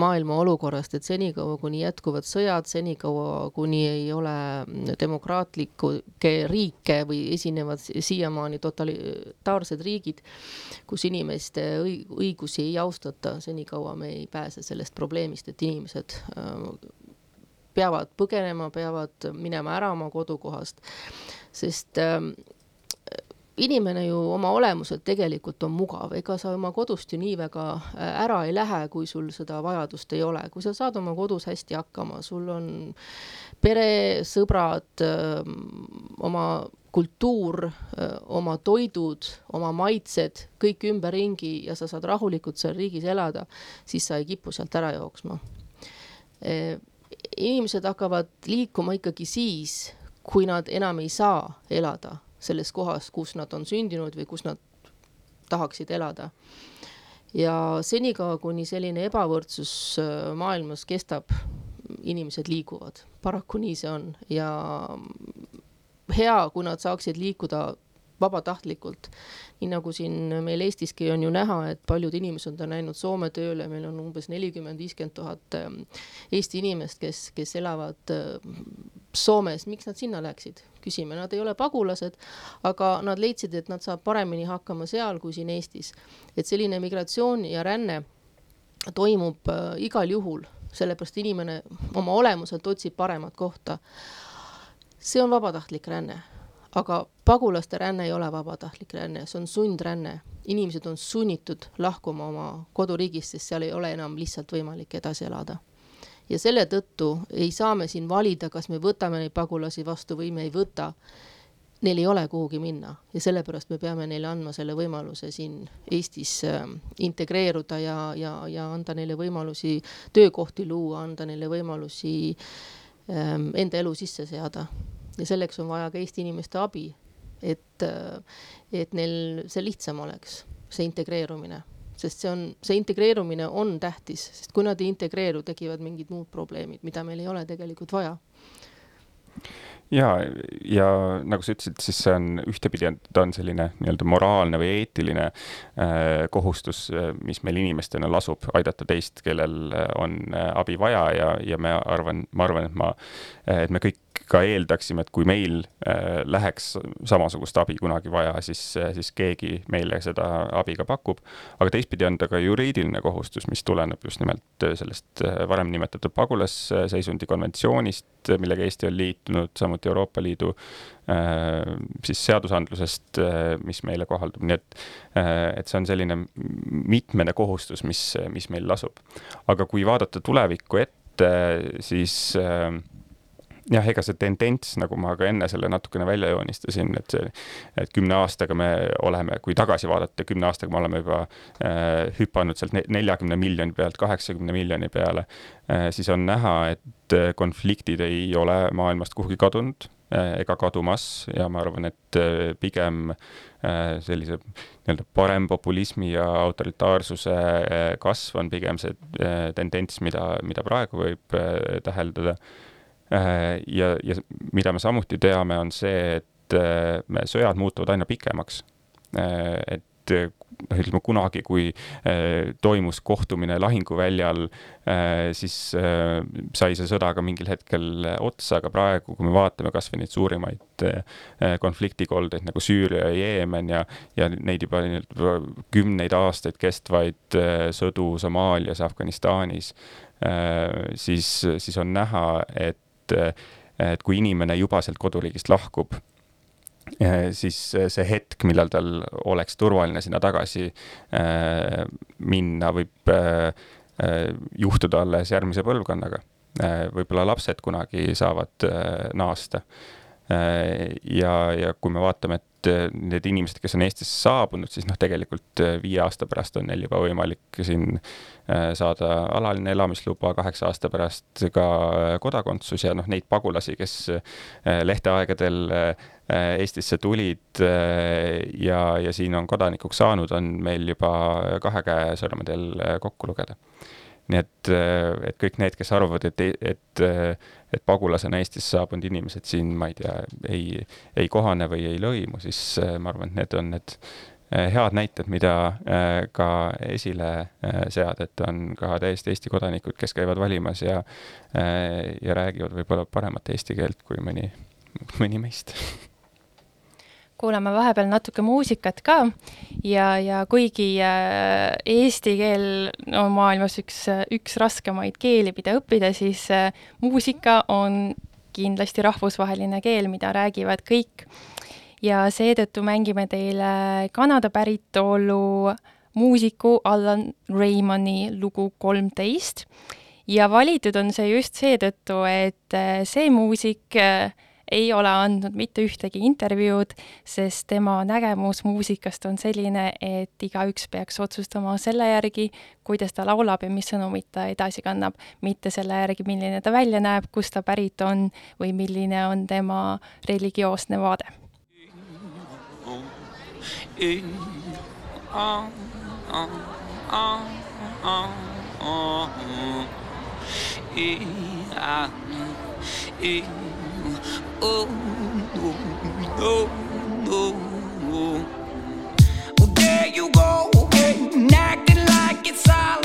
maailma olukorrast, et senikaua, kuni jätkuvad sõjad, senikaua, kuni ei ole demokraatlikke riike või esinevad siiamaani totalitaarsed riigid, kus inimeste õigusi ei austata, senikaua me ei pääse sellest probleemist, et inimesed peavad põgenema, peavad minema ära oma kodukohast, sest inimene ju oma olemuselt tegelikult on mugav, ega sa oma kodust ju nii väga äh, ära ei lähe, kui sul seda vajadust ei ole, kui sa saad oma kodus hästi hakkama, sul on pere, sõbrad, oma kultuur, oma toidud, oma maitsed, kõik ümberringi ja sa saad rahulikult seal riigis elada, siis sa ei kipu sealt ära jooksma. inimesed hakkavad liikuma ikkagi siis, kui nad enam ei saa elada selles kohas, kus nad on sündinud või kus nad tahaksid elada. ja senikaua, kuni selline ebavõrdsus äh, maailmas kestab, inimesed liiguvad, paraku nii see on ja hea, kui nad saaksid liikuda vabatahtlikult. nii nagu siin meil Eestiski on ju näha, et paljud inimesed on läinud Soome tööle, meil on umbes nelikümmend, viiskümmend tuhat ähm, Eesti inimest, kes, kes elavad äh, Soomes, miks nad sinna läksid? küsime, nad ei ole pagulased, aga nad leidsid, et nad saavad paremini hakkama seal kui siin Eestis. et selline migratsioon ja ränne toimub äh, igal juhul, sellepärast inimene oma olemuselt otsib paremat kohta. see on vabatahtlik ränne aga pagulaste ränne ei ole vabatahtlik ränne, see on sundränne. inimesed on sunnitud lahkuma oma koduriigist, sest seal ei ole enam lihtsalt võimalik edasi elada. ja selle tõttu ei saa me siin valida, kas me võtame neid pagulasi vastu või me ei võta. Neil ei ole kuhugi minna ja sellepärast me peame neile andma selle võimaluse siin Eestis äh, integreeruda ja, ja, ja anda neile võimalusi töökohti luua, anda neile võimalusi ähm, enda elu sisse seada ja selleks on vaja ka Eesti inimeste abi, et, et neil see lihtsam oleks, see integreerumine, sest see on, see integreerumine on tähtis, sest kui nad ei integreeru, tekivad mingid muud probleemid, mida meil ei ole tegelikult vaja. Ja, ja nagu sa ütlesid, siis see on ühtepidi, ta on selline nii-öelda moraalne või eetiline äh, kohustus, mis meil inimestena lasub, aidata teist, kellel on äh, abi vaja ja, ja me arvan, ma arvan, et ma, et me kõik ka eeldaksime, et kui meil äh, läheks samasugust abi kunagi vaja, siis, äh, siis keegi meile seda abi ka pakub. aga teistpidi on ta ka juriidiline kohustus, mis tuleneb just nimelt äh, sellest varem nimetatud pagulasseisundi konventsioonist, millega Eesti on liitunud, samuti Euroopa Liidu siis seadusandlusest, mis meile kohaldub, nii et, et see on selline mitmene kohustus, mis, mis meil lasub. aga kui vaadata tulevikku ette, siis äh, jah, ega see tendents, nagu ma ka enne selle natukene välja joonistasin, et see, et kümne aastaga me oleme, kui tagasi vaadata, kümne aastaga me oleme juba äh, hüpanud sealt neljakümne miljoni pealt kaheksakümne miljoni peale äh,, siis on näha, et konfliktid ei ole maailmast kuhugi kadunud ega kadumas ja ma arvan, et pigem sellise nii-öelda parempopulismi ja autoritaarsuse kasv on pigem see tendents, mida, mida praegu võib täheldada. Ja, ja mida me samuti teame, on see, et sõjad muutuvad aina pikemaks. et noh, ütleme kunagi, kui äh, toimus kohtumine lahinguväljal äh,, siis äh, sai see sõda ka mingil hetkel otsa, aga praegu, kui me vaatame kasvõi neid suurimaid äh, konfliktikoldeid nagu Süüria ja Jeemen ja, ja neid juba kümneid aastaid kestvaid äh, sõdu Somaalias, Afganistanis äh,, siis, siis on näha, et et kui inimene juba sealt koduriigist lahkub siis see hetk, millal tal oleks turvaline sinna tagasi äh, minna, võib äh, juhtuda alles järgmise põlvkonnaga. võib-olla lapsed kunagi saavad naasta. ja, ja kui me vaatame, et et need inimesed, kes on Eestisse saabunud, siis noh, tegelikult äh, viie aasta pärast on neil juba võimalik siin äh, saada alaline elamisluba, kaheksa aasta pärast ka kodakondsus ja noh, neid pagulasi, kes lehteaegadel Eestisse tulid ja, ja siin on kodanikuks saanud, on meil juba kahe käe sõrmedel kokku lugeda. Nii et, et kõik need, kes arvavad, et, et, et pagulasena Eestisse saabunud inimesed siin, ma ei tea, ei, ei kohane või ei lõimu, siis äh, ma arvan, et need on need äh, head näited, mida äh, ka esile seada, et on ka täiesti Eesti kodanikud, kes käivad valimas ja, ja räägivad võib-olla paremat eesti keelt kui mõni, mõni meist kuulame vahepeal natuke muusikat ka ja, ja kuigi äh, eesti keel on maailmas üks, üks raskemaid keeli, mida õppida, siis äh, muusika on kindlasti rahvusvaheline keel, mida räägivad kõik. ja seetõttu mängime teile Kanada päritolu muusiku Alan Raymondi lugu kolmteist ja valitud on see just seetõttu, et äh, see muusik ei ole andnud mitte ühtegi intervjuud, sest tema nägemus muusikast on selline, et igaüks peaks otsustama selle järgi, kuidas ta laulab ja mis sõnumit ta edasi kannab, mitte selle järgi, milline ta välja näeb, kust ta pärit on või milline on tema religioosne vaade. Yeah oh, oh, oh, oh no, no, no, no. Well, there you go, acting like it's all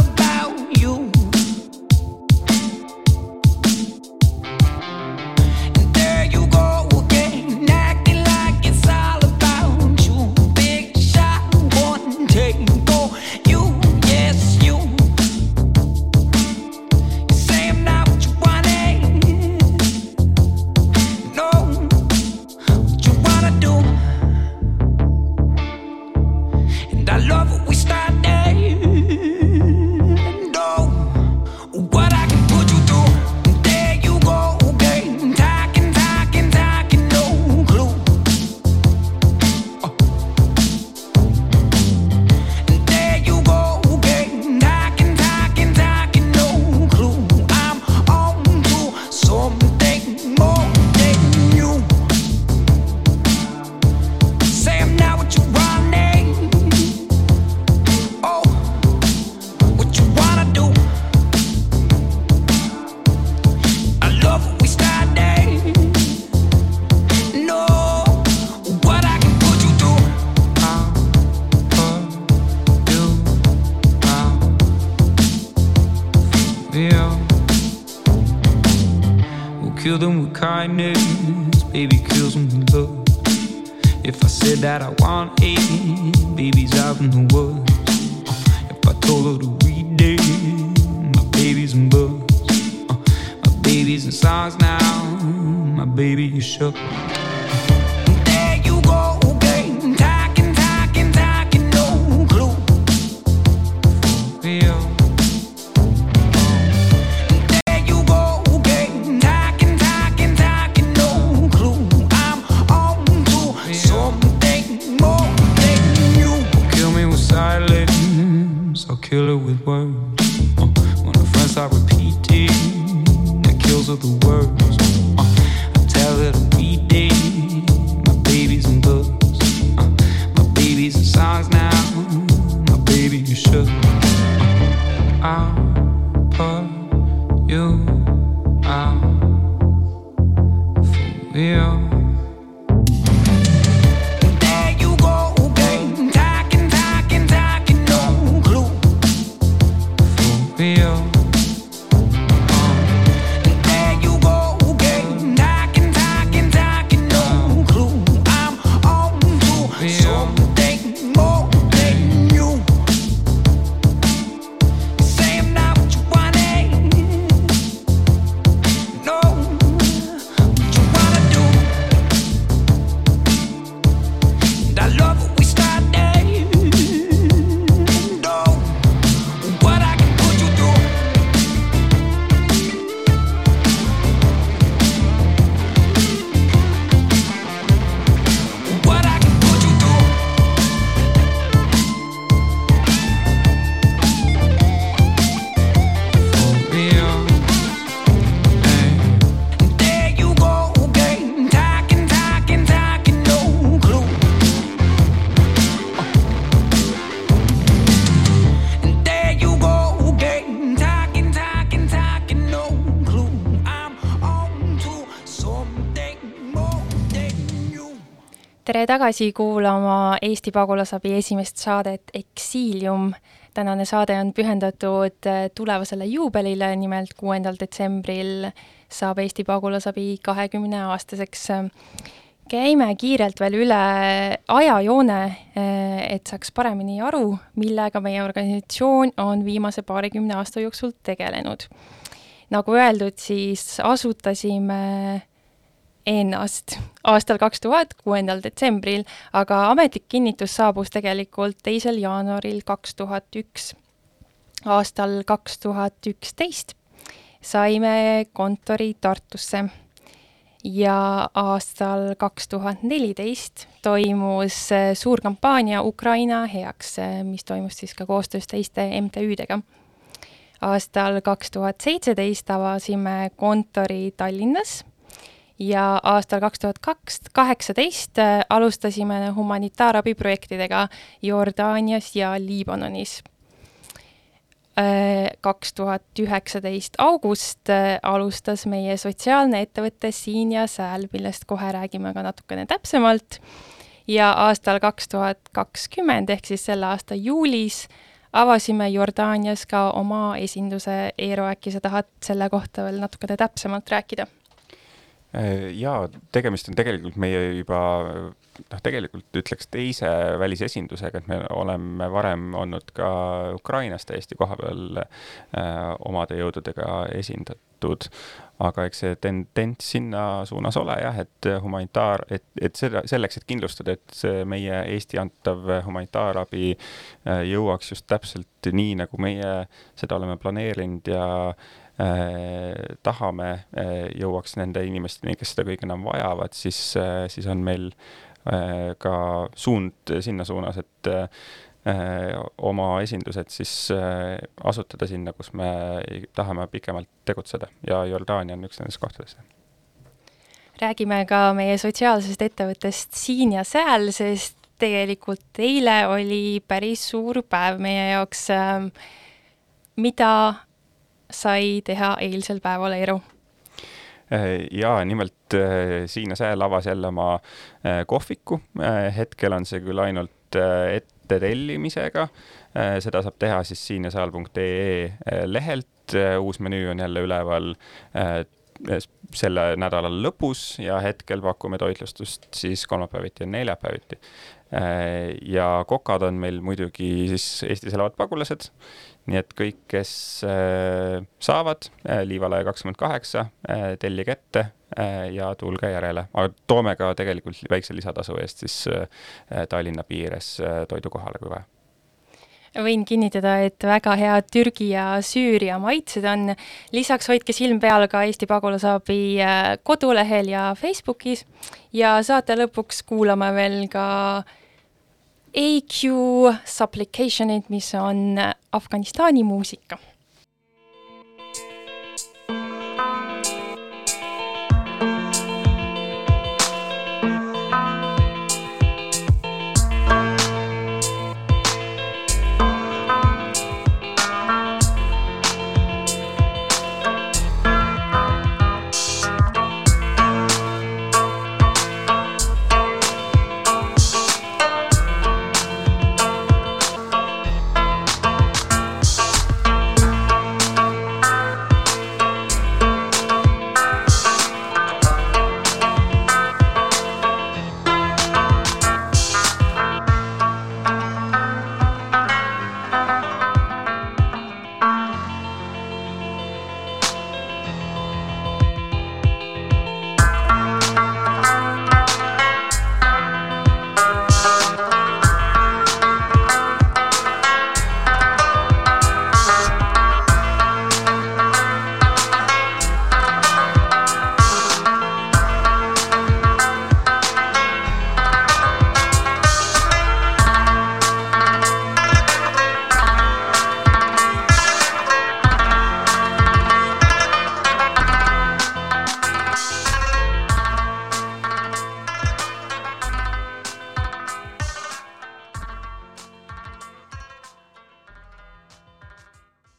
Kill them with kindness, baby, kills them with love. If I said that I want eight babies out in the woods, if I told her to read it, my babies and books, uh, my babies and songs now, my baby is shook. Tagasi kuulama Eesti Pagulasabi esimest saadet Eksiilium. tänane saade on pühendatud äh, tulevasele juubelile, nimelt kuuendal detsembril saab Eesti Pagulasabi kahekümne aastaseks. käime kiirelt veel üle ajajoone, äh, et saaks paremini aru, millega meie organisatsioon on viimase paarikümne aasta jooksul tegelenud. nagu öeldud, siis asutasime ennast aastal kaks tuhat, kuuendal detsembril, aga ametlik kinnitus saabus tegelikult teisel jaanuaril kaks tuhat üks. aastal kaks tuhat üksteist saime kontori Tartusse ja aastal kaks tuhat neliteist toimus suur kampaania Ukraina heaks, mis toimus siis ka koostöös teiste MTÜ-dega. aastal kaks tuhat seitseteist avasime kontori Tallinnas ja aastal kaks tuhat kaks, kaheksateist äh, alustasime humanitaarabiprojektidega Jordaanias ja Liibanonis. kaks tuhat üheksateist august äh, alustas meie sotsiaalne ettevõte Siin ja Sääl, millest kohe räägime ka natukene täpsemalt. ja aastal kaks tuhat kakskümmend ehk siis selle aasta juulis avasime Jordaanias ka oma esinduse. Eero, äkki sa tahad selle kohta veel natukene täpsemalt rääkida? Jaa, tegemist on tegelikult meie juba noh, tegelikult ütleks teise välisesindusega, et me oleme varem olnud ka Ukrainas täiesti kohapeal äh, omade jõududega esindatud, aga eks see tendents sinna suunas ole jah, et humanitaar, et, et seda, selleks, et kindlustada, et see meie Eesti antav humanitaarabi äh, jõuaks just täpselt nii, nagu meie seda oleme planeerinud ja äh, tahame äh,, jõuaks nende inimesteni, kes seda kõige enam vajavad, siis äh,, siis on meil äh, ka suund sinna suunas, et äh, oma esindused siis äh, asutada sinna, kus me tahame pikemalt tegutseda ja Jordaania on üks nendest kohtadest. räägime ka meie sotsiaalsest ettevõttest Siin ja Sääl, sest tegelikult eile oli päris suur päev meie jaoks. mida sai teha eilsel päeval, Eero? ja nimelt äh, Siin ja Sääl avas jälle oma äh, kohviku, hetkel on see küll ainult äh, ette tellimisega, seda saab teha siis siinjasaal.ee lehelt, uus menüü on jälle üleval selle nädala lõpus ja hetkel pakume toitlustust siis kolmapäeviti ja neljapäeviti. ja kokad on meil muidugi siis Eestis elavad pagulased, nii et kõik, kes saavad, Liivalaia kakskümmend kaheksa, tellige ette ja tulge järele, aga toome ka tegelikult väikse lisatasu eest siis Tallinna piires toidu kohale, kui vaja. Võin kinnitada, et väga head Türgi ja Süüria maitsed on. lisaks hoidke silm peal ka Eesti Pagulasabi kodulehel ja Facebookis. Ja saate lõpuks kuulama veel ka AQ Supplication'id, mis on Afganistani muusika